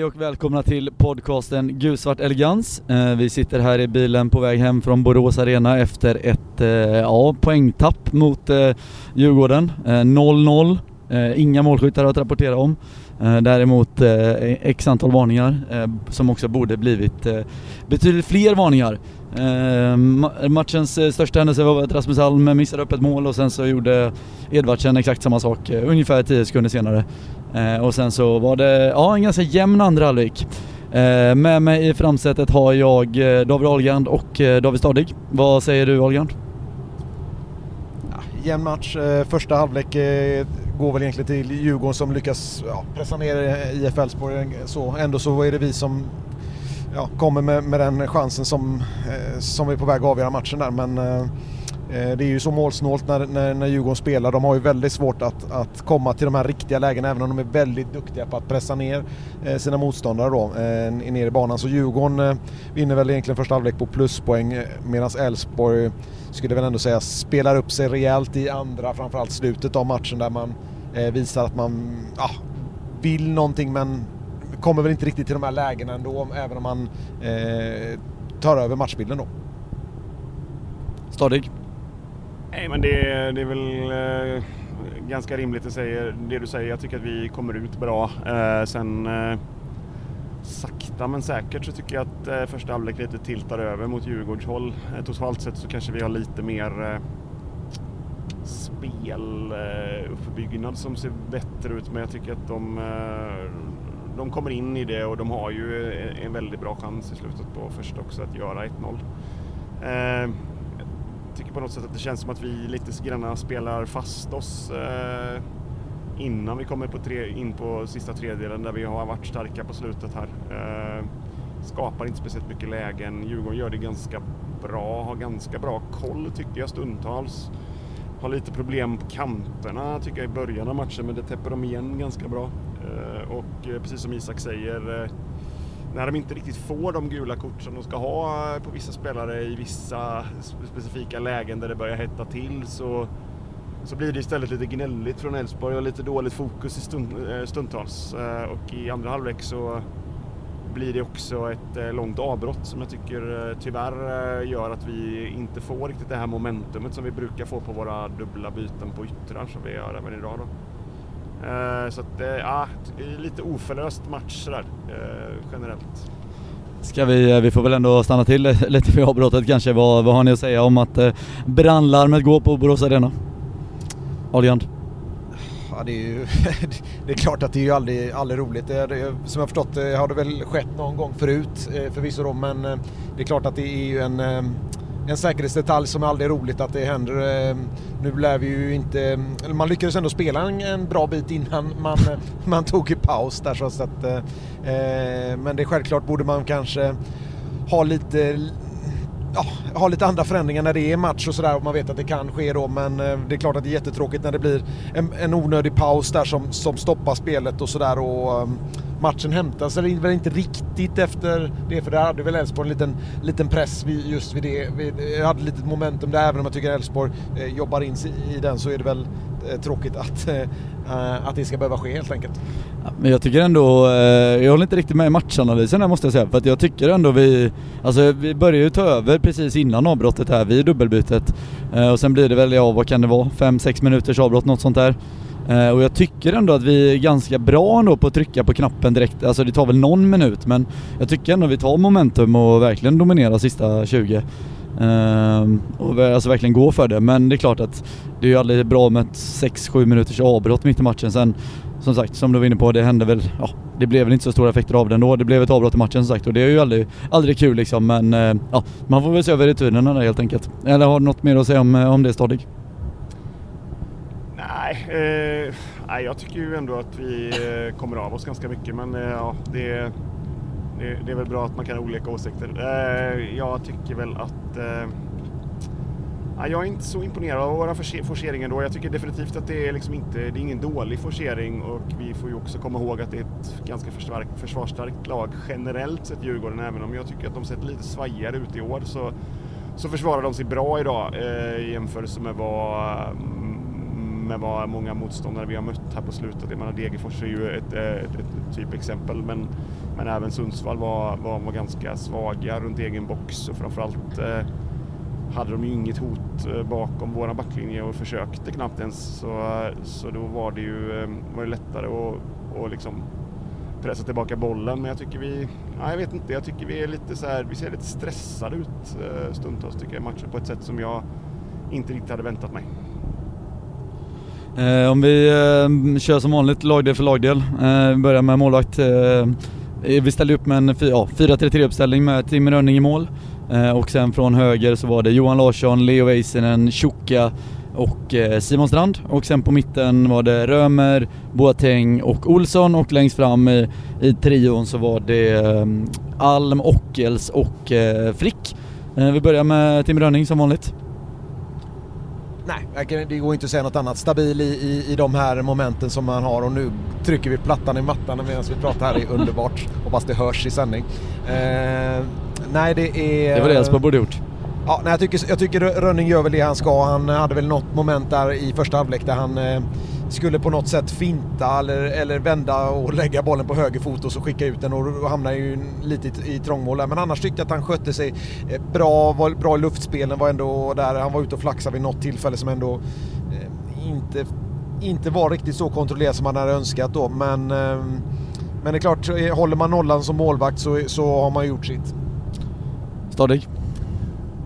Hej och välkomna till podcasten Gulsvart Elegans. Eh, vi sitter här i bilen på väg hem från Borås Arena efter ett eh, ja, poängtapp mot eh, Djurgården. 0-0, inga målskyttar att rapportera om. Däremot x antal varningar som också borde blivit betydligt fler varningar. Matchens största händelse var att Rasmus Alm missade upp ett mål och sen så gjorde Edvardsen exakt samma sak ungefär 10 sekunder senare. Eh, och sen så var det ja, en ganska jämn andra halvlek. Eh, med mig i framsätet har jag eh, David Ahlgren och eh, David Stadig. Vad säger du Ahlgren? Ja, jämn match. Eh, första halvlek eh, går väl egentligen till Djurgården som lyckas ja, pressa ner eh, IF Elfsborg. Eh, så, ändå så är det vi som ja, kommer med, med den chansen som, eh, som är på väg att avgöra matchen där. Men Eh, Eh, det är ju så målsnålt när, när, när Djurgården spelar. De har ju väldigt svårt att, att komma till de här riktiga lägena även om de är väldigt duktiga på att pressa ner eh, sina motståndare då, eh, ner i banan. Så Djurgården vinner väl egentligen första halvlek på pluspoäng medan Elfsborg skulle väl ändå säga spelar upp sig rejält i andra, framförallt slutet av matchen där man visar att man ja, vill någonting men kommer väl inte riktigt till de här lägena ändå även om man eh, tar över matchbilden då. Stadig? Nej, men det, det är väl eh, ganska rimligt att säga det du säger. Jag tycker att vi kommer ut bra. Eh, sen eh, sakta men säkert så tycker jag att eh, första halvlek lite tiltar över mot Djurgårds håll. Eh, totalt sett så kanske vi har lite mer eh, speluppbyggnad eh, som ser bättre ut men jag tycker att de, eh, de kommer in i det och de har ju eh, en väldigt bra chans i slutet på första också att göra 1-0 tycker på något sätt att det känns som att vi lite grann spelar fast oss eh, innan vi kommer på tre, in på sista tredjedelen där vi har varit starka på slutet här. Eh, skapar inte speciellt mycket lägen. Djurgården gör det ganska bra, har ganska bra koll tycker jag stundtals. Har lite problem på kanterna tycker jag i början av matchen men det täpper de igen ganska bra. Eh, och eh, precis som Isak säger eh, när de inte riktigt får de gula kort som de ska ha eh, på vissa spelare i vissa specifika lägen där det börjar hetta till så, så blir det istället lite gnälligt från Elfsborg och lite dåligt fokus i stund, eh, stundtals. Eh, och i andra halvlek så blir det också ett långt avbrott som jag tycker tyvärr gör att vi inte får riktigt det här momentumet som vi brukar få på våra dubbla byten på yttrar som vi gör även idag. Då. Eh, så att, ja, lite oförlöst match sådär eh, generellt. Ska vi, eh, vi får väl ändå stanna till lite för avbrottet kanske. Vad, vad har ni att säga om att brandlarmet går på Borås Arena? Adrian? Ja, det, är ju, det är klart att det är ju aldrig, aldrig roligt. Det, det, som jag förstått det har det väl skett någon gång förut förvisso då, men det är klart att det är ju en en säkerhetsdetalj som är aldrig roligt att det händer. Ehm, nu lär vi ju inte... Man lyckades ändå spela en, en bra bit innan man, man tog i paus där så att... Eh, eh, men det är självklart borde man kanske ha lite ja, ha lite andra förändringar när det är match och sådär och man vet att det kan ske då men eh, det är klart att det är jättetråkigt när det blir en, en onödig paus där som, som stoppar spelet och sådär och ehm, matchen hämtas eller väl inte riktigt efter det för där hade väl Elfsborg en liten, liten press just vid det. Vi hade lite momentum där även om jag tycker Elfsborg eh, jobbar in sig i den så är det väl eh, tråkigt att, eh, att det ska behöva ske helt enkelt. Men jag tycker ändå, eh, jag håller inte riktigt med i matchanalysen här måste jag säga för att jag tycker ändå vi, alltså vi börjar ju ta över precis innan avbrottet här vid dubbelbytet eh, och sen blir det väl, ja vad kan det vara, 5-6 minuters avbrott något sånt där. Eh, och jag tycker ändå att vi är ganska bra ändå på att trycka på knappen direkt. Alltså det tar väl någon minut men jag tycker ändå att vi tar momentum och verkligen dominerar sista 20. Uh, ehm, och alltså verkligen gå för det. Men det är klart att det är ju aldrig bra med ett 6-7 minuters avbrott mitt i matchen. Sen som sagt, som du var inne på, det hände väl, ja, det blev väl inte så stora effekter av det ändå. Det blev ett avbrott i matchen som sagt och det är ju aldrig, aldrig kul liksom. Men uh, ja, man får väl se över returerna där helt enkelt. Eller har du något mer att säga om, eh, om det Stadig? Nej, eh, jag tycker ju ändå att vi eh, kommer av oss ganska mycket men eh, ja, det, det, det, är väl bra att man kan ha olika åsikter. Eh, jag tycker väl att eh, jag är inte så imponerad av våra forceringar då. Jag tycker definitivt att det är, liksom inte, det är ingen dålig forcering och vi får ju också komma ihåg att det är ett ganska försvarsstarkt lag generellt sett Djurgården. Även om jag tycker att de sett lite svajigare ut i år så, så försvarar de sig bra idag eh, i jämförelse med vad mm, med vad många motståndare vi har mött här på slutet. Jag menar Degerfors är ju ett, ett, ett typexempel men, men även Sundsvall var, var, var ganska svaga runt egen box och framförallt eh, hade de ju inget hot eh, bakom våra backlinje och försökte knappt ens. Så, så då var det ju var det lättare att, att liksom pressa tillbaka bollen. Men jag tycker vi, ja, jag vet inte, jag tycker vi är lite så här, vi ser lite stressade ut stundtals tycker jag i matchen på ett sätt som jag inte riktigt hade väntat mig. Eh, om vi eh, kör som vanligt lagdel för lagdel. Eh, vi börjar med målvakt. Eh, eh vi ställde upp med en ja, 4-3-3 uppställning med Tim Rönning i mål. Eh, och sen från höger så var det Johan Larsson, Leo Väisänen, Tjocka och eh, Simon Strand. Och sen på mitten var det Römer, Boateng och Olsson och längst fram i, i trion så var det eh, Alm, Ockels och eh, Frick. Eh, vi börjar med Tim Rönning som vanligt. Nej, det går inte att säga något annat. Stabil i, i, i de här momenten som man har och nu trycker vi plattan i mattan medan vi pratar här. Det är underbart. Hoppas det hörs i sändning. Eh, nej, det är... Det var det Elfsborg borde gjort. Ja, nej, jag, tycker, jag tycker Rönning gör väl det han ska. Han hade väl något moment där i första halvlek där han eh, skulle på något sätt finta eller, eller vända och lägga bollen på höger fot och så skicka ut den och hamna ju lite i, i trångmål där. Men annars tyckte jag att han skötte sig eh, bra, var bra i luftspelen, var ändå där. Han var ute och flaxade vid något tillfälle som ändå eh, inte, inte var riktigt så kontrollerat som man hade önskat då. Men, eh, men det är klart, håller man nollan som målvakt så, så har man gjort sitt. Stadig?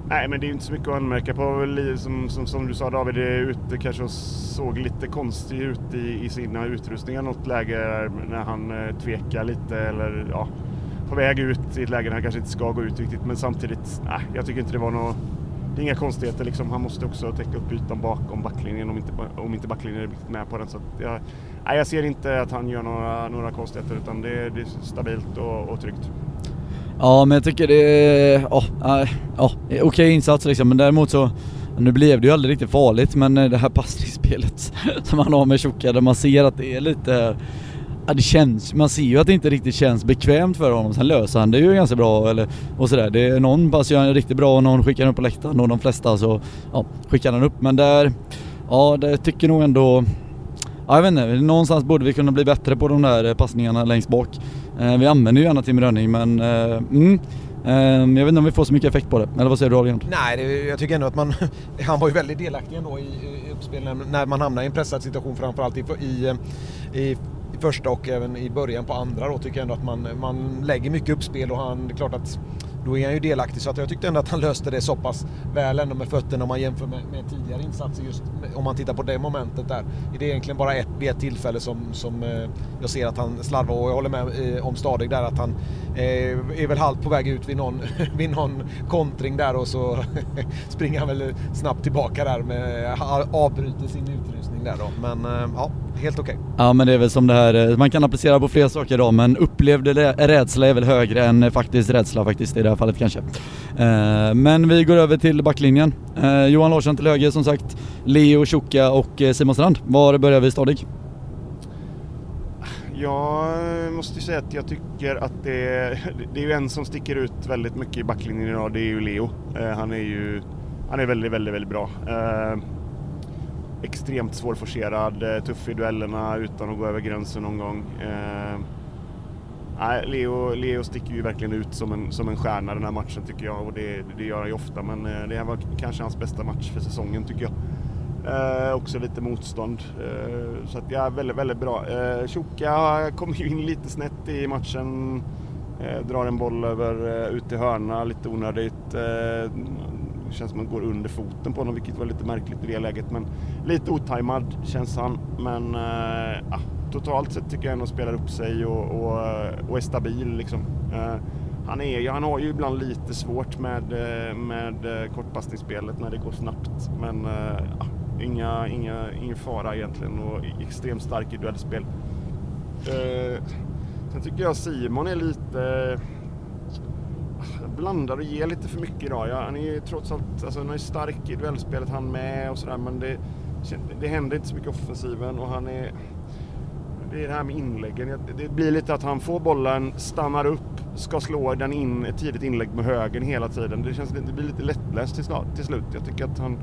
Nej, men det är inte så mycket att anmärka på. Som, som, som du sa David, det ute kanske såg lite konstig ut i, i sina utrustningar något läge när han eh, tvekar lite eller ja, på väg ut i ett läge där han kanske inte ska gå ut riktigt. Men samtidigt, nej, jag tycker inte det var något det är inga konstigheter liksom. Han måste också täcka upp ytan bakom backlinjen om inte, om inte backlinjen är riktigt med på den. Så jag, nej, jag ser inte att han gör några, några konstigheter utan det, det är stabilt och, och tryggt. Ja men jag tycker det är, ja, ja okej okay insats liksom men däremot så nu blev det ju aldrig riktigt farligt men eh, det här passningsspelet som han har med Tjocka där man ser att det är lite Ja det känns, man ser ju att det inte riktigt känns bekvämt för honom. Sen löser han det ju ganska bra eller, och sådär. Det är någon pass gör han riktigt bra och någon skickar han upp på läktaren och de flesta så ja, skickar han upp. Men där, ja det tycker nog ändå Ja, jag vet inte, någonstans borde vi kunna bli bättre på de där eh, passningarna längst bak. Eh, vi använder ju gärna Tim Rönning men eh, mm, eh, jag vet inte om vi får så mycket effekt på det. Eller vad säger du Adrian? Nej, det, jag tycker ändå att man... han var ju väldigt delaktig ändå i, i uppspelen när man hamnar i en pressad situation framförallt i, i, i, i första och även i början på andra då tycker jag ändå att man, man lägger mycket uppspel och han, det är klart att då är han ju delaktig. Så att jag tyckte ändå att han löste det så pass väl ändå med fötterna om man jämför med, med tidigare insatser just om man tittar på det momentet där. Det är egentligen bara ett, vid ett tillfälle som, som eh, jag ser att han slarvar och jag håller med eh, om Stadig där att han Eh, är väl halvt på väg ut vid någon, vid någon kontring där och så springer han väl snabbt tillbaka där med avbryter sin utrustning där då. Men eh, ja, helt okej. Okay. Ja men det är väl som det här, eh, man kan applicera på fler saker då men upplevd rädsla är väl högre än eh, faktisk rädsla faktiskt i det här fallet kanske. Eh, men vi går över till backlinjen. Johan Larsson till höger som sagt, Leo Tjocka och Simon Strand. Var börjar vi stadig? Jag måste säga att jag tycker att det, det är ju en som sticker ut väldigt mycket i backlinjen idag, det är ju Leo. Eh, han är ju han är väldigt, väldigt, väldigt bra eh, extremt svårforcerad, eh, tuff i duellerna utan att gå över gränsen någon gång. Nej, Leo, Leo sticker ju verkligen ut som en, som en stjärna den här matchen tycker jag och det, det gör han ju ofta men det här var kanske hans bästa match för säsongen tycker jag. Eh, också lite motstånd. Eh, så att ja, väldigt, väldigt bra. Eh, Tjoka kommer ju in lite snett i matchen. Eh, drar en boll över, eh, ut i hörna, lite onödigt. Eh, känns som att man går under foten på honom, vilket var lite märkligt i det läget. Men lite otajmad känns han. Men äh, totalt sett tycker jag ändå spelar upp sig och, och, eh, och är stabil. Liksom. Eh, han, är, han har ju ibland lite svårt med, med kortpassningsspelet när det går snabbt. Men ja, inga, inga, ingen fara egentligen och extremt stark i duellspel. Eh, sen tycker jag Simon är lite blandar och ger lite för mycket idag. Ja, han är ju trots allt alltså, han är stark i duellspelet han med och sådär men det, det händer inte så mycket offensiven och han är... Det är det här med inläggen. Det blir lite att han får bollen, stannar upp, ska slå den in, ett tidigt inlägg med högen hela tiden. Det, känns, det blir lite lättläst till, till slut. Jag tycker att han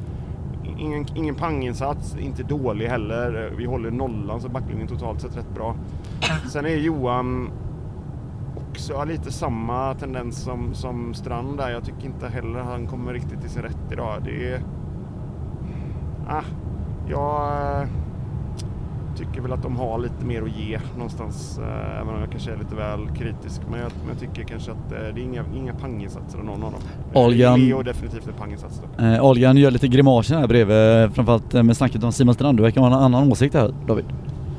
ingen, ingen panginsats, inte dålig heller. Vi håller nollan så backlinjen totalt sett rätt bra. Sen är Johan också har lite samma tendens som, som Strand där. Jag tycker inte heller han kommer riktigt till sin rätt idag. Det är... Ah, jag tycker väl att de har lite mer att ge någonstans. Eh, även om jag kanske är lite väl kritisk. Men jag, men jag tycker kanske att eh, det är inga, inga panginsatser av någon av dem. Algan, Leo är definitivt en panginsats då. Eh, Algan gör lite grimaser här bredvid, framförallt med snacket om Simon Strand. Du verkar ha en annan åsikt här David.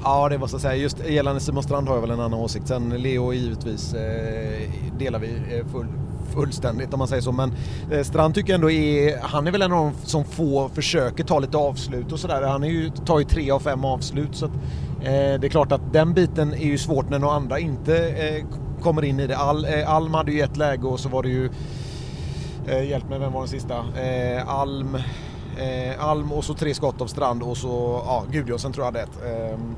Ja, det måste jag säga. Just gällande Simon Strand har jag väl en annan åsikt. Sen Leo givetvis eh, delar vi eh, full, fullständigt om man säger så. Men eh, Strand tycker jag ändå är, han är väl en av de som få försöker ta lite avslut och sådär. Han är ju, tar ju tre av fem avslut. Så att, eh, det är klart att den biten är ju svårt när några andra inte eh, kommer in i det. Al, eh, Alm hade ju ett läge och så var det ju, eh, hjälp mig, vem var den sista? Eh, Alm Eh, Alm och så tre skott av Strand och så ja, Gudjohnsen tror jag hade ett. Ehm,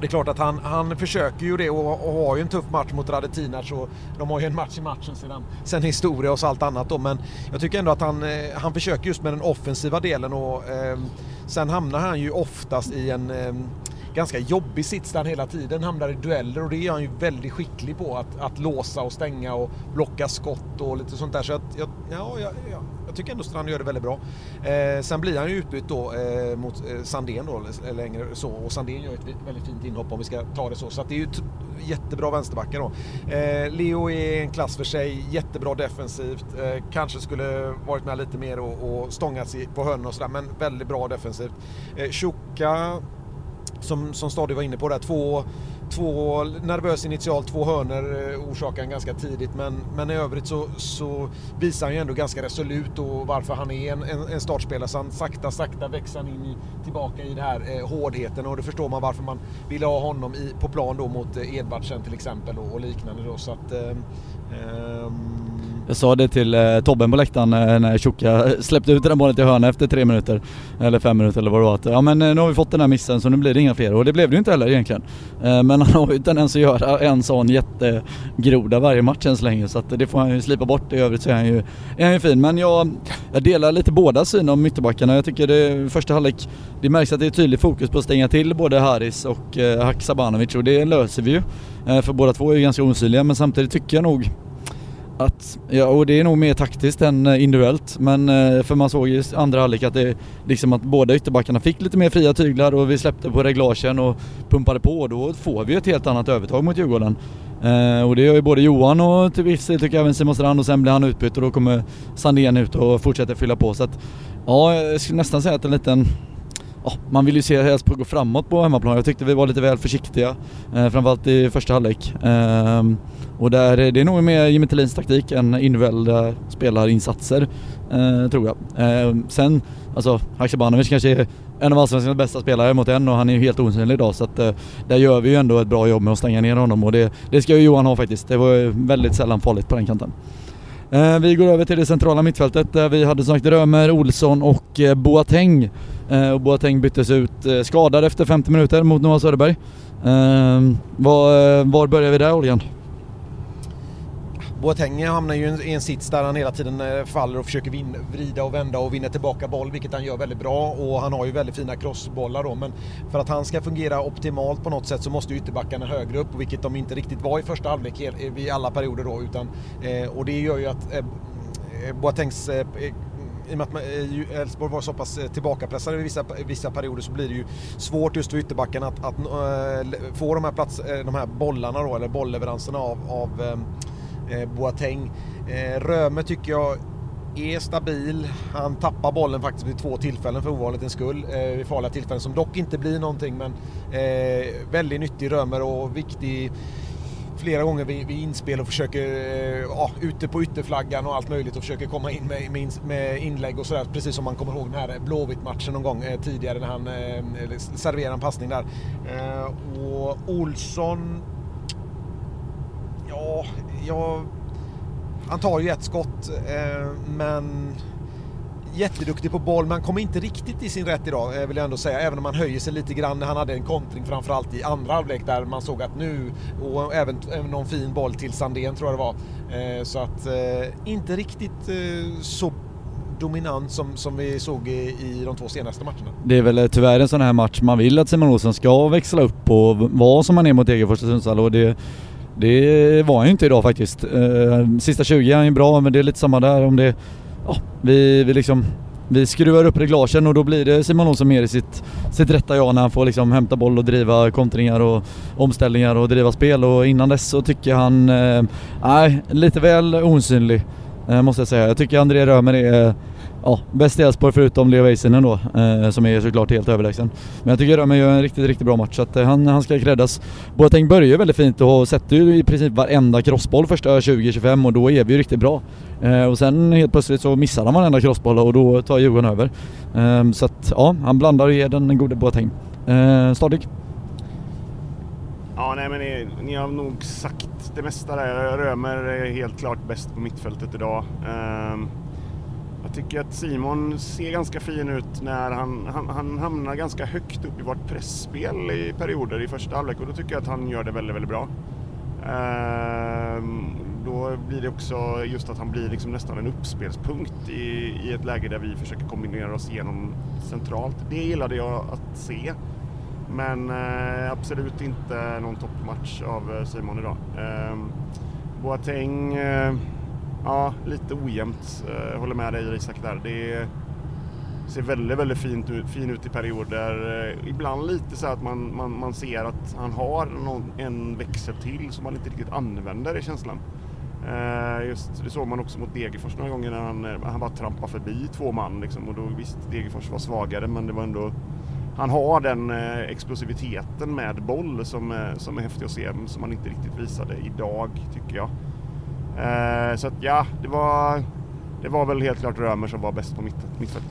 det är klart att han, han försöker ju det och, och har ju en tuff match mot Radetinac och de har ju en match i matchen sedan, sen historia och så allt annat då. Men jag tycker ändå att han, eh, han försöker just med den offensiva delen och eh, sen hamnar han ju oftast i en eh, ganska jobbig sits där han hela tiden hamnar i dueller och det är han ju väldigt skicklig på att, att låsa och stänga och blocka skott och lite sånt där. Så att, jag, ja, jag, jag tycker ändå Strand gör det väldigt bra. Eh, sen blir han ju utbytt då eh, mot eh, Sandén då längre så och Sandén gör ett väldigt fint inhopp om vi ska ta det så. Så att det är ju jättebra vänsterbackar då. Eh, Leo är en klass för sig, jättebra defensivt. Eh, kanske skulle varit med lite mer och, och stångats på hörnorna och sådär men väldigt bra defensivt. Eh, Chuka som, som Stadi var inne på där, två två, nervös initialt, två hörner eh, orsakar han ganska tidigt men, men i övrigt så, så visar han ju ändå ganska resolut och varför han är en, en, en startspelare. Så han sakta, sakta växer han in i, tillbaka i den här eh, hårdheten och då förstår man varför man ville ha honom i, på plan då mot eh, Edvardsen till exempel och, och liknande då. Så att, eh, eh, jag sa det till eh, Tobben på läktaren eh, när Tjocka släppte ut den bollen till hörna efter tre minuter. Eller fem minuter eller vad det var. Att, ja men eh, nu har vi fått den här missen så nu blir det inga fler. Och det blev det ju inte heller egentligen. Eh, men han har ju tendens att göra en sån jättegroda varje match än så länge. Så att det får han ju slipa bort. I övrigt så är han ju, är han ju fin. Men jag, jag delar lite båda syn om ytterbackarna. Jag tycker det första halvlek, det märks att det är tydligt fokus på att stänga till både Haris och eh, Haksabanovic och det löser vi ju. Eh, för båda två är ju ganska osynliga men samtidigt tycker jag nog att, ja, och det är nog mer taktiskt än eh, individuellt men eh, för man såg i andra halvlek att det liksom att båda ytterbackarna fick lite mer fria tyglar och vi släppte på reglagen och pumpade på och då får vi ett helt annat övertag mot Djurgården. Eh, och det gör ju både Johan och till viss del tycker jag även Simon Strand och sen blir han utbytt och då kommer Sandén ut och fortsätter fylla på så att ja, jag skulle nästan säga att en liten ja, man vill ju se helst gå framåt på hemmaplan. Jag tyckte vi var lite väl försiktiga, eh, framförallt i första halvlek. Eh, och där, det är nog mer Jimmy Thelins taktik än individuella spelarinsatser, eh, tror jag. Eh, sen, alltså Haksabanovic kanske är en av allsvenskans bästa spelare mot en och han är ju helt osynlig idag så att eh, där gör vi ju ändå ett bra jobb med att stänga ner honom och det, det ska ju Johan ha faktiskt. Det var väldigt sällan farligt på den kanten. Eh, vi går över till det centrala mittfältet där vi hade som sagt Römer, Olsson och eh, Boateng. Eh, och Boateng byttes ut eh, skadad efter 50 minuter mot Noah Söderberg. Eh, var, eh, var börjar vi där Oljan? Boateng hamnar ju i en sits där han hela tiden eh, faller och försöker vin, vrida och vända och vinna tillbaka boll, vilket han gör väldigt bra. Och han har ju väldigt fina crossbollar då, men för att han ska fungera optimalt på något sätt så måste ytterbackarna högre upp, vilket de inte riktigt var i första halvlek i alla perioder då. Utan, eh, och det gör ju att eh, Boatengs i och med att Elfsborg var så pass tillbakapressade i vissa, vissa perioder så blir det ju svårt just för ytterbackarna att, att äh, få de här, plats, de här bollarna då, eller bollleveranserna av, av Eh, Boateng. Eh, Röme tycker jag är stabil. Han tappar bollen faktiskt vid två tillfällen för ovanlighetens skull. Eh, vid farliga tillfällen som dock inte blir någonting men eh, väldigt nyttig Römer och viktig flera gånger vid, vid inspel och försöker, eh, ja, ute på ytterflaggan och allt möjligt och försöker komma in med, med, med inlägg och sådär. Precis som man kommer ihåg den här eh, Blåvitt-matchen någon gång eh, tidigare när han eh, serverade en passning där. Och Olsson Ja, jag... Han tar ju ett skott, eh, men jätteduktig på boll, men han kom inte riktigt i sin rätt idag eh, vill jag ändå säga. Även om han höjer sig lite grann. Han hade en kontring framförallt i andra halvlek där man såg att nu, och även, någon fin boll till Sandén tror jag det var. Eh, så att eh, inte riktigt eh, så dominant som, som vi såg i, i de två senaste matcherna. Det är väl eh, tyvärr en sån här match man vill att Simon Olsson ska växla upp och vara som han är mot Degerfors och Sundsvall och det, det var han ju inte idag faktiskt. Eh, sista 20 är han ju bra men det är lite samma där om det... Ja, vi, vi liksom vi skruvar upp reglagen och då blir det Simon Olsson mer i sitt, sitt rätta jag när han får liksom hämta boll och driva kontringar och omställningar och driva spel och innan dess så tycker han, eh, nej, lite väl osynlig eh, måste jag säga. Jag tycker André Römer är ja, bäst i Elfsborg förutom Leo Väisänen då, eh, som är såklart helt överlägsen. Men jag tycker Römer gör en riktigt, riktigt bra match så att eh, han, han ska creddas. Boateng börjar ju väldigt fint och sätter ju i princip varenda crossboll första 20-25 och då är vi ju riktigt bra. Eh, och sen helt plötsligt så missar han varenda crossboll och då tar Djurgården över. Eh, så att ja, han blandar och ger den gode Boateng. Eh, Stadig? Ja, nej men ni, ni, har nog sagt det mesta där. Römer är helt klart bäst på mittfältet idag. Um, jag tycker att Simon ser ganska fin ut när han, han, han hamnar ganska högt upp i vårt pressspel i perioder i första halvlek och då tycker jag att han gör det väldigt, väldigt bra. Ehm, då blir det också just att han blir liksom nästan en uppspelspunkt i, i ett läge där vi försöker kombinera oss igenom centralt. Det gillade jag att se. Men eh, absolut inte någon toppmatch av eh, Simon idag. Eh, Boateng, eh, ja lite ojämnt. Jag håller med dig Isak där. Det ser väldigt, väldigt fint ut, fin ut i perioder. Eh, ibland lite så att man, man, man ser att han har någon, en växel till som han inte riktigt använder i känslan. Eh, just, det såg man också mot Degerfors några gånger när han, han bara trampade förbi två man. Liksom, och då visst, Degerfors var svagare men det var ändå han har den explosiviteten med boll som, som är häftig att se, som han inte riktigt visade idag, tycker jag. Eh, så att ja, det var, det var väl helt klart Römer som var bäst på mitt, mittfältet.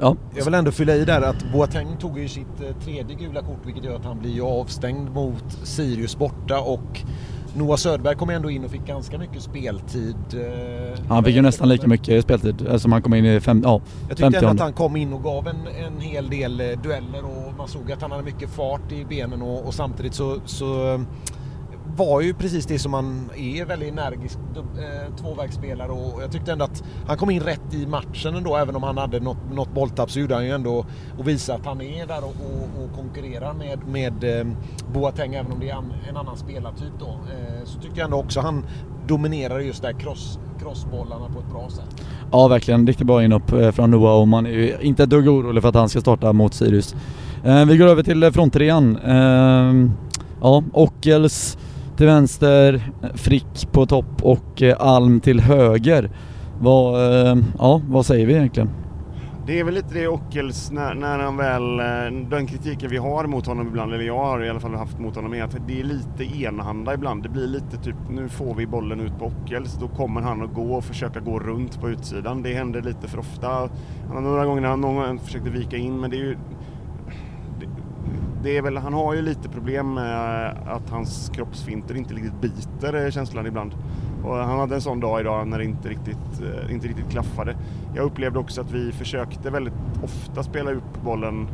Ja. Jag vill ändå fylla i där att Boateng tog ju sitt tredje gula kort vilket gör att han blir avstängd mot Sirius borta och Noah Söderberg kom ändå in och fick ganska mycket speltid. Eh, han fick ju nästan lika mycket speltid eh, som han kom in i fem, ja, Jag tyckte ändå att han kom in och gav en, en hel del eh, dueller och man såg att han hade mycket fart i benen och, och samtidigt så, så var ju precis det som han är, väldigt energisk eh, tvåvägsspelare och jag tyckte ändå att han kom in rätt i matchen ändå, även om han hade något, något bolltapp så gjorde han ju ändå och visade att han är där och, och, och konkurrerar med, med eh, Boateng, även om det är en annan spelartyp då. Eh, så tyckte jag ändå också han dominerade just där cross, crossbollarna på ett bra sätt. Ja, verkligen. Riktigt bra inhopp från Noah och man är ju inte ett dugg orolig för att han ska starta mot Sirius. Vi går över till fronttrean. Ehm, ja, Ockels till vänster, Frick på topp och eh, Alm till höger. Vad, eh, ja, vad säger vi egentligen? Det är väl lite det Ockels, när, när han väl, eh, den kritiken vi har mot honom ibland, eller jag har i alla fall haft mot honom, är att det är lite enahanda ibland. Det blir lite typ, nu får vi bollen ut på Ockels, då kommer han att gå och försöka gå runt på utsidan. Det händer lite för ofta. Han har några gånger någon gång försökte vika in, men det är ju det är väl, han har ju lite problem med eh, att hans kroppsfinter inte riktigt biter eh, känslan ibland. Och han hade en sån dag idag när det inte riktigt, eh, inte riktigt klaffade. Jag upplevde också att vi försökte väldigt ofta spela upp bollen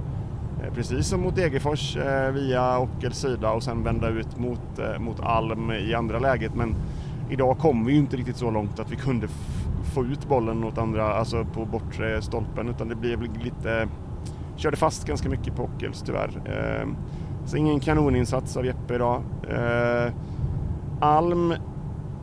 precis som mot Degerfors via Ockels sida och sen vända ut mot, mot Alm i andra läget. Men idag kom vi ju inte riktigt så långt att vi kunde få ut bollen åt andra, alltså på bortre stolpen utan det blev lite Körde fast ganska mycket på Ockels tyvärr. Eh, så ingen kanoninsats av Jeppe idag. Eh, Alm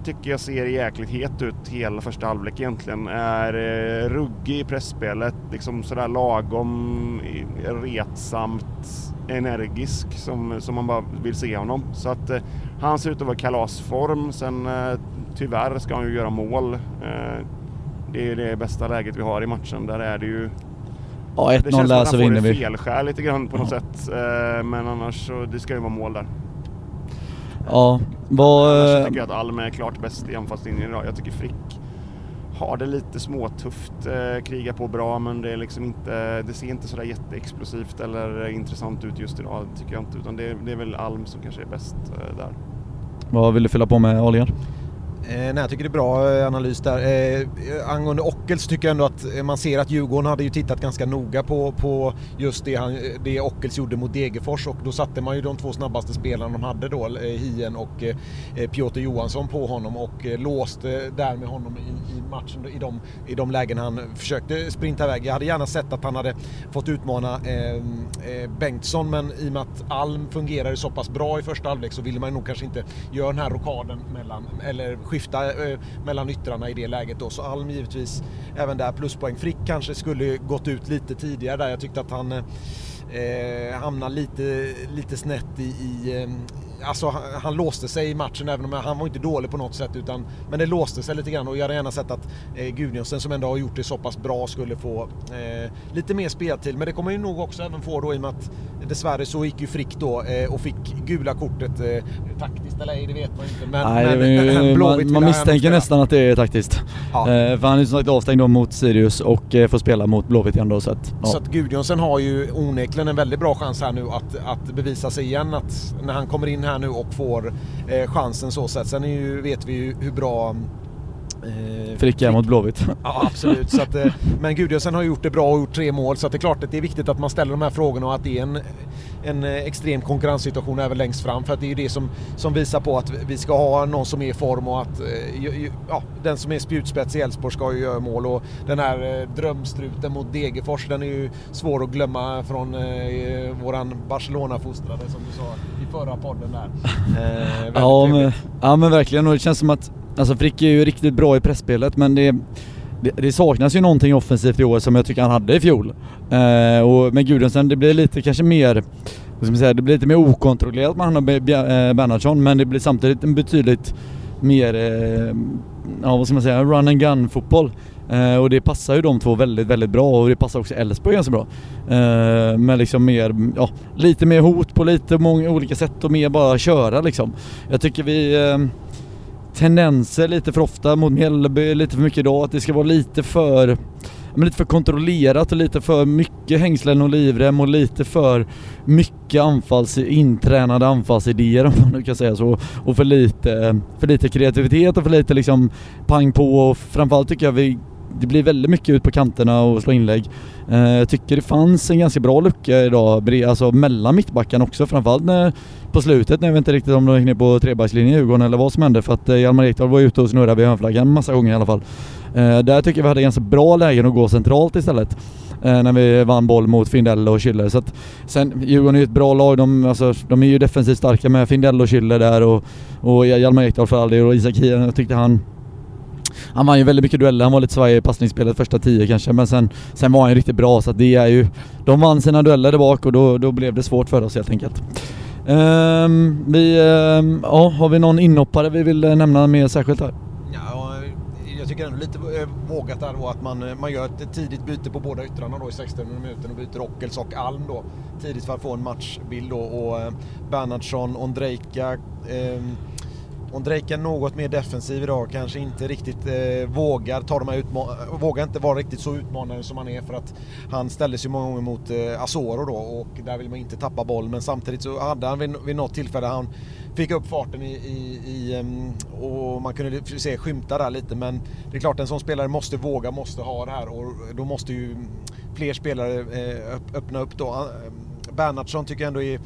tycker jag ser jäkligt het ut hela första halvlek egentligen. Är eh, ruggig i pressspelet, liksom sådär lagom retsamt energisk som, som man bara vill se honom. Så att eh, han ser ut att vara kalasform. Sen eh, tyvärr ska han ju göra mål. Eh, det är det bästa läget vi har i matchen. Där är det ju Ja, 1-0 där så vinner vi. Det känns som att han får felskär lite grann på något sätt. Eh, men annars så, det ska ju vara mål där. Ja, vad... Annars eh, tycker jag att Alm är klart bäst i anfallslinjen idag. Jag tycker Frick har det lite småtufft, eh, krigar på bra men det är liksom inte, det ser inte sådär jätteexplosivt eller intressant ut just idag, tycker jag inte. Utan det, det är väl Alm som kanske är bäst där. Vad vill du fylla på med Aligar? Eh, nej, jag tycker det är bra eh, analys där. Eh, eh, angående Ockels tycker jag ändå att eh, man ser att Djurgården hade ju tittat ganska noga på, på just det, han, det Ockels gjorde mot Degerfors och då satte man ju de två snabbaste spelarna de hade då, eh, Hien och eh, Piotr Johansson på honom och eh, låste därmed honom i, i matchen i de, i de lägen han försökte sprinta iväg. Jag hade gärna sett att han hade fått utmana Bengtsson men i och med att Alm fungerade så pass bra i första halvlek så ville man nog kanske inte göra den här rokaden mellan, eller skifta eh, mellan yttrarna i det läget då. Så Alm givetvis även där pluspoäng. Frick kanske skulle gått ut lite tidigare där. Jag tyckte att han eh, eh, hamnade lite, lite snett i, i, eh, alltså han, han, låste sig i matchen även om han var inte dålig på något sätt utan men det låste sig lite grann och jag hade gärna sett att eh, Gudjonsen som ändå har gjort det så pass bra skulle få eh, lite mer speltid men det kommer ju nog också även få då i och med att dessvärre så gick ju Frick då eh, och fick gula kortet eh, taktiskt eller ej det vet man inte men, Nej, men, ju, man, man misstänker nästan att det är taktiskt. Ja. Eh, för han är ju som sagt avstängd då mot Sirius och eh, får spela mot Blåvitt igen då så att, ja. Så att Gudjonsen har ju onekligen en väldigt bra chans här nu att, att bevisa sig igen att när han kommer in här nu och får eh, chansen så sett. Sen ju, vet vi ju hur bra Eh, Fricka mot Blåvitt. Ja absolut. så att, eh, men Gudjohnsen har gjort det bra och gjort tre mål så att det är klart att det är viktigt att man ställer de här frågorna och att det är en, en eh, extrem konkurrenssituation även längst fram för att det är ju det som, som visar på att vi ska ha någon som är i form och att eh, ja, den som är spjutspets i Elfsborg ska ju göra mål och den här eh, drömstruten mot Degerfors den är ju svår att glömma från eh, våran Barcelona-fostrade som du sa i förra podden där. Ja, men, ja men verkligen och det känns som att Alltså Frick är ju riktigt bra i pressspelet men det, det, det, saknas ju någonting offensivt i år som jag tycker han hade i fjol. Eh, och med Gudrunsen, det blir lite kanske mer, vad ska man säga, det blir lite mer okontrollerat med han och eh, Bernhardsson men det blir samtidigt en betydligt mer, eh, ja vad ska man säga, run and gun fotboll. Eh, och det passar ju de två väldigt, väldigt bra och det passar också Elfsborg ganska bra. Eh, med liksom mer, ja, lite mer hot på lite många olika sätt och mer bara köra liksom. Jag tycker vi eh, tendenser lite för ofta mot Mjällby, lite för mycket idag, att det ska vara lite för men lite för kontrollerat och lite för mycket hängslen och livrem och lite för mycket anfalls, intränade anfallsidéer om man nu kan säga så. Och för lite, för lite kreativitet och för lite liksom pang på och framförallt tycker jag vi det blir väldigt mycket ut på kanterna och slå inlägg. Eh, jag tycker det fanns en ganska bra lucka idag, alltså mellan mittbackarna också framförallt när, på slutet när jag vet inte riktigt om de gick ner på trebackslinjen i Djurgården eller vad som hände för att eh, Hjalmar Ekdal var ute och snurrade vid hörnflaggan massa gånger i alla fall. Eh, där tycker jag vi hade ganska bra lägen att gå centralt istället. Eh, när vi vann boll mot Findell och Schüller. Så att, sen, Djurgården är ju ett bra lag, de, alltså, de är ju defensivt starka med Findell och Schüller där och, och Hjalmar Ekdal för all del och Isak Hien, jag tyckte han han vann ju väldigt mycket dueller, han var lite svajig i passningsspelet första tio kanske, men sen, sen var han ju riktigt bra så att det är ju... De vann sina dueller där bak och då, då blev det svårt för oss helt enkelt. Um, vi, um, ja, har vi någon inhoppare vi vill eh, nämna mer särskilt här? Ja, jag tycker ändå lite eh, vågat där då att man, eh, man gör ett tidigt byte på båda yttrarna då i 16 minuter och byter Ockels och Alm då tidigt för att få en matchbild då och Bernhardsson, Ondrejka um, om Drejken är något mer defensiv idag, kanske inte riktigt eh, vågar ta de här vågar inte vara riktigt så utmanande som han är för att han ställdes ju många gånger mot eh, Asoro då och där vill man inte tappa boll men samtidigt så hade han vid, vid något tillfälle han fick upp farten i, i, i um, och man kunde se skymta där lite men det är klart en sån spelare måste våga, måste ha det här och då måste ju fler spelare eh, öppna upp då. Ehm, Bernhardsson tycker jag ändå är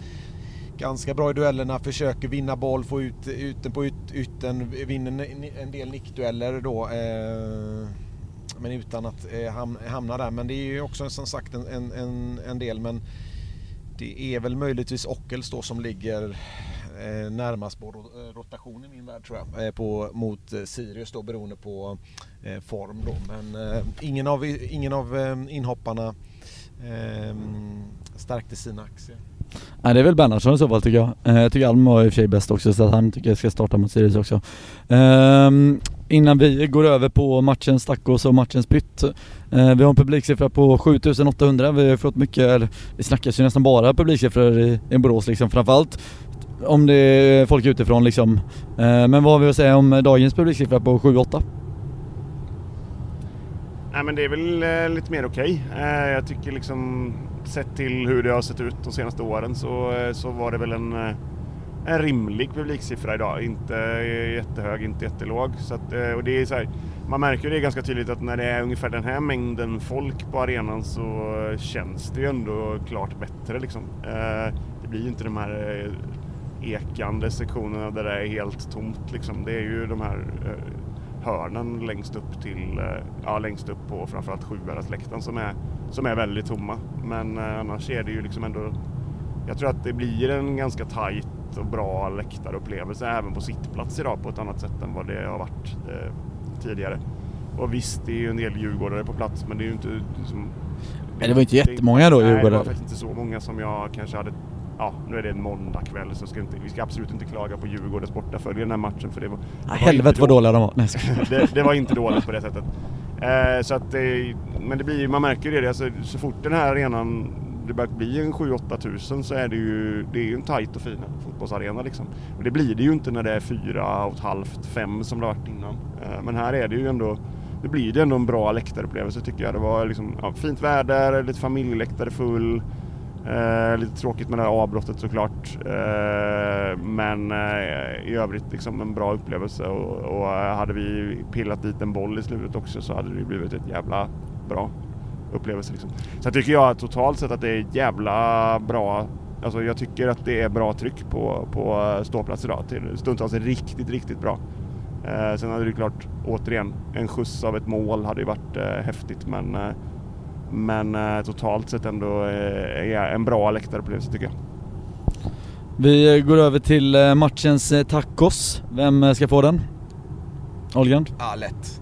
ganska bra i duellerna, försöker vinna boll, få ut, ut den på yt, ytten, vinner en del nickdueller då. Eh, men utan att eh, hamna där. Men det är ju också som sagt en, en, en del. Men det är väl möjligtvis Ockels då som ligger eh, närmast på eh, rotation i min värld tror jag. Eh, på, mot eh, Sirius då beroende på eh, form då. Men eh, ingen av, ingen av eh, inhopparna eh, stärkte sina aktier. Nej det är väl Bernhardsson i så fall tycker jag. Eh, jag tycker Alm var i och för sig bäst också så att han tycker jag ska starta mot Sirius också. Um, innan vi går över på matchens tacos och matchens pytt. Uh, vi har en publiksiffra på 7800, vi har fått mycket, eller det snackas ju nästan bara publiksiffror i, i Borås liksom framförallt om det är folk utifrån liksom. Uh, men vad har vi att säga om dagens publiksiffra på 7-8? Nej men det är väl eh, lite mer okej. Okay. Eh, jag tycker liksom sett till hur det har sett ut de senaste åren så, eh, så var det väl en, eh, en rimlig publiksiffra idag. Inte eh, jättehög, inte jättelåg. Så att, och det är så här, man märker det ganska tydligt att när det är ungefär den här mängden folk på arenan så känns det ju ändå klart bättre. Liksom. Det blir ju inte de här ekande sektionerna där det är helt tomt. Liksom. Det är ju de här hörnen längst upp till, ja längst upp på framförallt Sjuhäradsläktaren som är, som är väldigt tomma. Men annars är det ju liksom ändå, jag tror att det blir en ganska tajt och bra läktarupplevelse även på sittplats idag på ett annat sätt än vad det har varit eh, tidigare. Och visst, det är ju en del djurgårdare på plats men det är ju inte... Liksom, det var inte jättemånga då djurgårdare? Nej, det var faktiskt inte så många som jag kanske hade ja, nu är det en måndagkväll så ska inte, vi ska absolut inte klaga på Djurgårdens bortafölje den här matchen för det var... Det helvete vad dåliga de var. Nej, det, det, var inte dåligt på det sättet. Eh, så att det, men det blir man märker det, alltså, så fort den här arenan det börjar bli en 7-8 tusen så är det ju, det är ju en tajt och fin fotbollsarena liksom. Och det blir det ju inte när det är fyra och ett halvt, fem som det har varit innan. Eh, men här är det ju ändå, det blir det ändå en bra läktarupplevelse tycker jag. Det var liksom, ja, fint väder, lite familjeläktare full. Eh, lite tråkigt med det här avbrottet såklart. Eh, men eh, i övrigt liksom en bra upplevelse och, och eh, hade vi pillat dit en boll i slutet också så hade det blivit ett jävla bra upplevelse. Liksom. Sen tycker jag totalt sett att det är jävla bra Alltså jag tycker att det är bra tryck på, på eh, ståplats idag. Stundtals riktigt, riktigt bra. Eh, sen hade det klart, återigen, en skjuts av ett mål hade ju varit eh, häftigt men, eh, men eh, totalt sett ändå eh, en bra läktarupplevelse tycker jag. Vi går över till eh, matchens tacos. Vem ska få den? Olgan? Ja, lätt.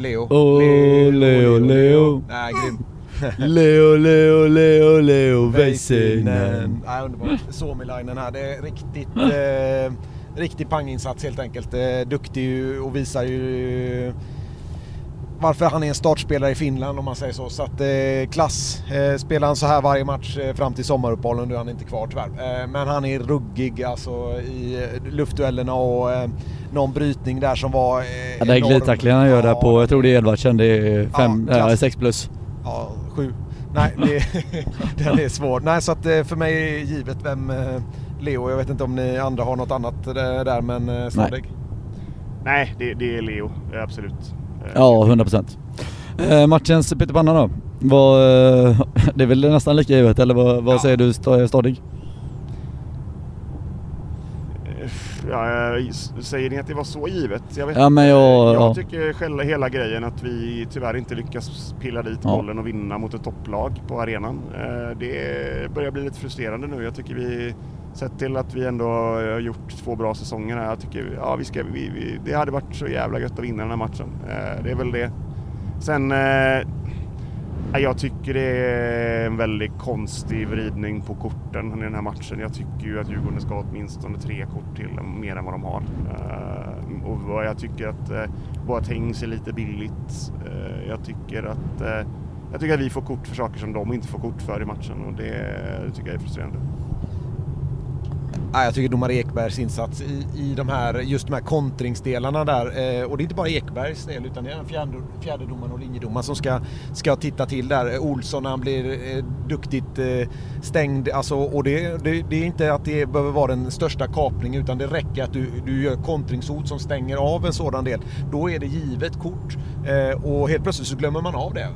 Leo. Oh, Leo, Leo, Leo. Nej, grym. Leo, Leo, Leo, Leo Väisänen. Nej, underbart. Suomilainen här. Det är riktigt, eh, riktig panginsats helt enkelt. Eh, duktig och visar ju varför han är en startspelare i Finland om man säger så. Så att eh, klass. Eh, spelar han så här varje match eh, fram till sommaruppehållen, nu är han inte kvar tyvärr. Eh, men han är ruggig alltså i eh, luftduellerna och eh, någon brytning där som var eh, Ja, den glidtacklingen han gör där på, jag tror det är Edvardsen, det är fem, ja, sex plus. Ja, sju. Nej, det, den är svår. Nej, så att eh, för mig är givet vem Leo. Jag vet inte om ni andra har något annat där, men Snoddig? Nej, Nej det, det är Leo, absolut. Ja, 100 procent. Eh, matchens pyttipanna då? Var, eh, det är väl nästan lika givet eller vad, vad ja. säger du Stadig? Ja, säger ni att det var så givet? Jag, vet ja, men jag, jag ja. tycker själva hela grejen att vi tyvärr inte lyckas pilla dit ja. bollen och vinna mot ett topplag på arenan. Eh, det börjar bli lite frustrerande nu. Jag tycker vi Sett till att vi ändå har gjort två bra säsonger här. Jag tycker ja, vi ska, vi, vi, det hade varit så jävla gött att vinna den här matchen. Eh, det är väl det. Sen, eh, jag tycker det är en väldigt konstig vridning på korten i den här matchen. Jag tycker ju att Djurgården ska ha åtminstone tre kort till, mer än vad de har. Eh, och jag tycker att eh, Boateng ser lite billigt. Eh, jag tycker att eh, jag tycker att vi får kort för saker som de inte får kort för i matchen och det, det tycker jag är frustrerande. Ja, jag tycker domare Ekbergs insats i, i de här, just de här kontringsdelarna där. Eh, och det är inte bara Ekbergs del utan det är fjärde, fjärdedomaren och linjedomaren som ska, ska titta till där. Eh, Olsson när han blir eh, duktigt stängd. Alltså, och det, det, det, är inte att det behöver vara den största kapningen utan det räcker att du, du gör kontringshot som stänger av en sådan del. Då är det givet kort. Och helt plötsligt så glömmer man av det.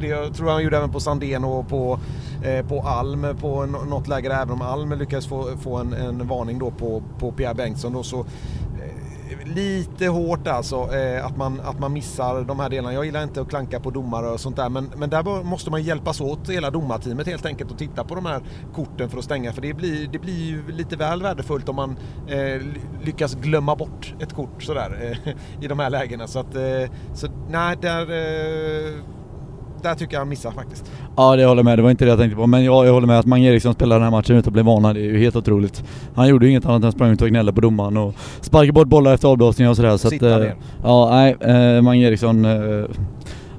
Det tror jag han gjorde även på Sandén och på, Eh, på Alm på något läge där, även om Alm lyckades få, få en, en varning då på, på Pierre Bengtsson då så eh, lite hårt alltså eh, att, man, att man missar de här delarna. Jag gillar inte att klanka på domare och sånt där men, men där måste man hjälpas åt hela domarteamet helt enkelt och titta på de här korten för att stänga för det blir, det blir ju lite väl värdefullt om man eh, lyckas glömma bort ett kort sådär eh, i de här lägena. Så att, eh, så nej, där eh, där tycker jag han missar faktiskt. Ja det håller jag med, det var inte det jag tänkte på. Men ja, jag håller med att Mange Eriksson spelar den här matchen utan att bli varnad, det är ju helt otroligt. Han gjorde ju inget annat än sprang ut och gnällde på domaren och sparkade bort bollar efter avblåsningar och sådär. Så Sitta att, ner. Ja, nej, eh, Mange Eriksson eh,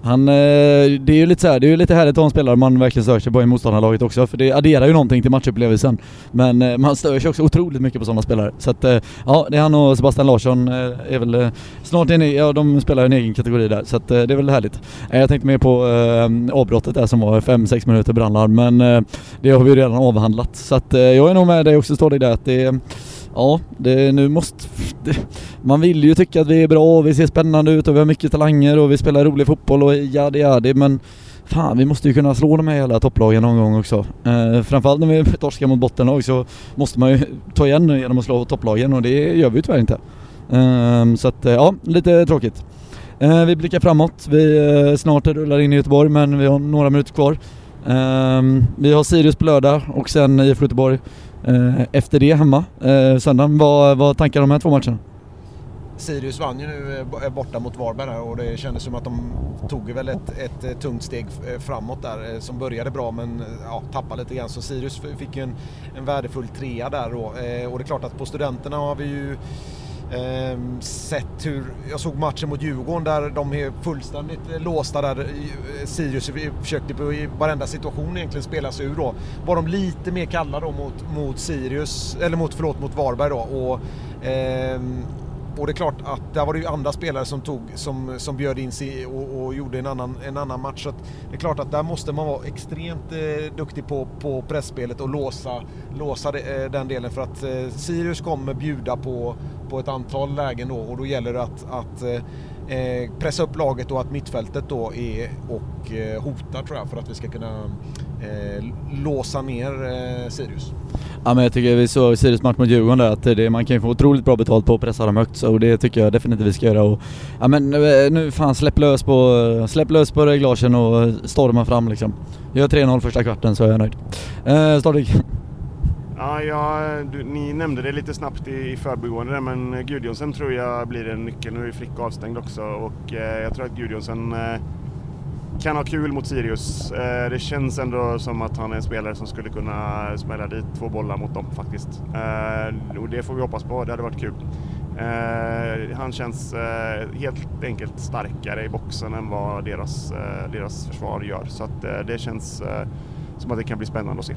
han, eh, det är ju lite så här, det är ju lite härligt att ha en spelare man verkligen stör sig på i motståndarlaget också, för det adderar ju någonting till matchupplevelsen. Men eh, man stör sig också otroligt mycket på sådana spelare. Så att, eh, ja, det är han och Sebastian Larsson är väl snart inne ja de spelar i en egen kategori där, så att det är väl härligt. Jag tänkte mer på äh, avbrottet där som var 5-6 minuter brandlarm, men det har vi ju redan avhandlat. Så att jag är nog med dig också, står det där att det Ja, det, nu måste... Det, man vill ju tycka att vi är bra och vi ser spännande ut och vi har mycket talanger och vi spelar rolig fotboll och jadi jadi men fan vi måste ju kunna slå de här jävla topplagen någon gång också. Eh, framförallt när vi torskar mot bottenlag så måste man ju ta igen nu genom att slå topplagen och det gör vi ju tyvärr inte. Eh, så att eh, ja, lite tråkigt. Eh, vi blickar framåt. Vi eh, snart rullar in i Göteborg men vi har några minuter kvar. Eh, vi har Sirius på lördag och sen IFK Göteborg Eh, efter det hemma. Eh, söndagen, vad, vad tankar om de här två matcherna? Sirius vann ju nu eh, borta mot Varberg och det kändes som att de tog väl ett, ett eh, tungt steg framåt där som började bra men ja, tappade lite grann. Så Sirius fick ju en, en värdefull trea där då. Och det är klart att på Studenterna har vi ju Ehm, sett hur, jag såg matchen mot Djurgården där de är fullständigt eh, låsta där eh, Sirius försökte på i varenda situation egentligen spela sig ur då. Var de lite mer kalla då mot, mot Sirius, eller mot, förlåt, mot Varberg då och eh, och det är klart att där var det ju andra spelare som, tog, som, som bjöd in sig och, och gjorde en annan, en annan match. Så det är klart att där måste man vara extremt eh, duktig på, på pressspelet och låsa, låsa det, eh, den delen för att eh, Sirius kommer bjuda på, på ett antal lägen då och då gäller det att, att eh, eh pressa upp laget och att mittfältet då är och eh, hotar tror jag för att vi ska kunna eh, låsa ner eh, Sirius. Ja men jag tycker vi såg Sirius match mot Djurgården där att det, man kan ju få otroligt bra betalt på att pressa dem högt så det tycker jag definitivt vi ska göra och ja men eh, nu fan släpp lös på, släpp lös på reglagen och storma fram liksom. Gör 3-0 första kvarten så är jag nöjd. Eh, Stadik? Ja, ja du, ni nämnde det lite snabbt i, i förbigående där, men Gudjonsen tror jag blir en nyckel. Nu är Frick avstängd också och eh, jag tror att Gudjonsen eh, kan ha kul mot Sirius. Eh, det känns ändå som att han är en spelare som skulle kunna smälla dit två bollar mot dem faktiskt. Eh, och det får vi hoppas på, det hade varit kul. Eh, han känns helt enkelt starkare i boxen än vad deras, deras försvar gör. Så att, det känns som att det kan bli spännande att se.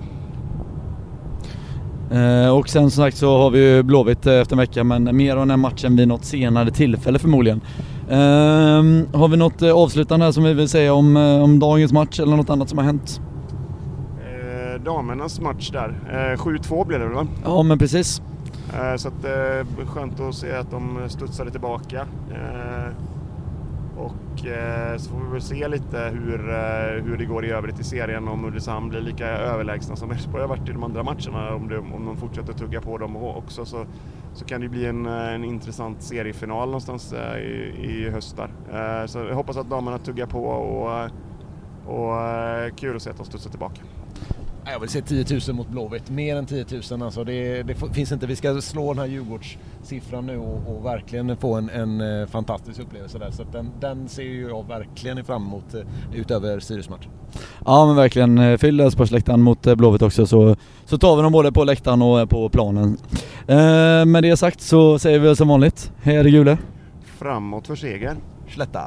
Och sen som sagt så har vi ju Blåvitt efter en vecka men mer om den matchen vid något senare tillfälle förmodligen. Eh, har vi något eh, avslutande som vi vill säga om, eh, om dagens match eller något annat som har hänt? Eh, damernas match där, 7-2 blev det väl? Ja men precis. så att, skönt att se att de studsade tillbaka. Och eh, så får vi väl se lite hur, eh, hur det går i övrigt i serien, om Ulricehamn blir lika överlägsna som Elfsborg har varit i de andra matcherna. Om, det, om de fortsätter tugga på dem också så, så kan det bli en, eh, en intressant seriefinal någonstans eh, i, i höst där. Eh, så jag hoppas att damerna tuggar på och, eh, och eh, kul att se att de studsar tillbaka. Jag vill se 10 000 mot Blåvitt, mer än 10 000 alltså. Det, det finns inte, vi ska slå den här Djurgårdssiffran nu och, och verkligen få en, en, eh, fantastisk upplevelse där. Så den, den ser ju jag verkligen fram emot eh, utöver Sirius-matchen. Ja men verkligen, eh, fyll Elfsborgsläktaren mot Blåvitt också så, så tar vi dem både på läktaren och på planen. Eh, med det sagt så säger vi som vanligt, hej är det Gule. Framåt för seger. Slätta.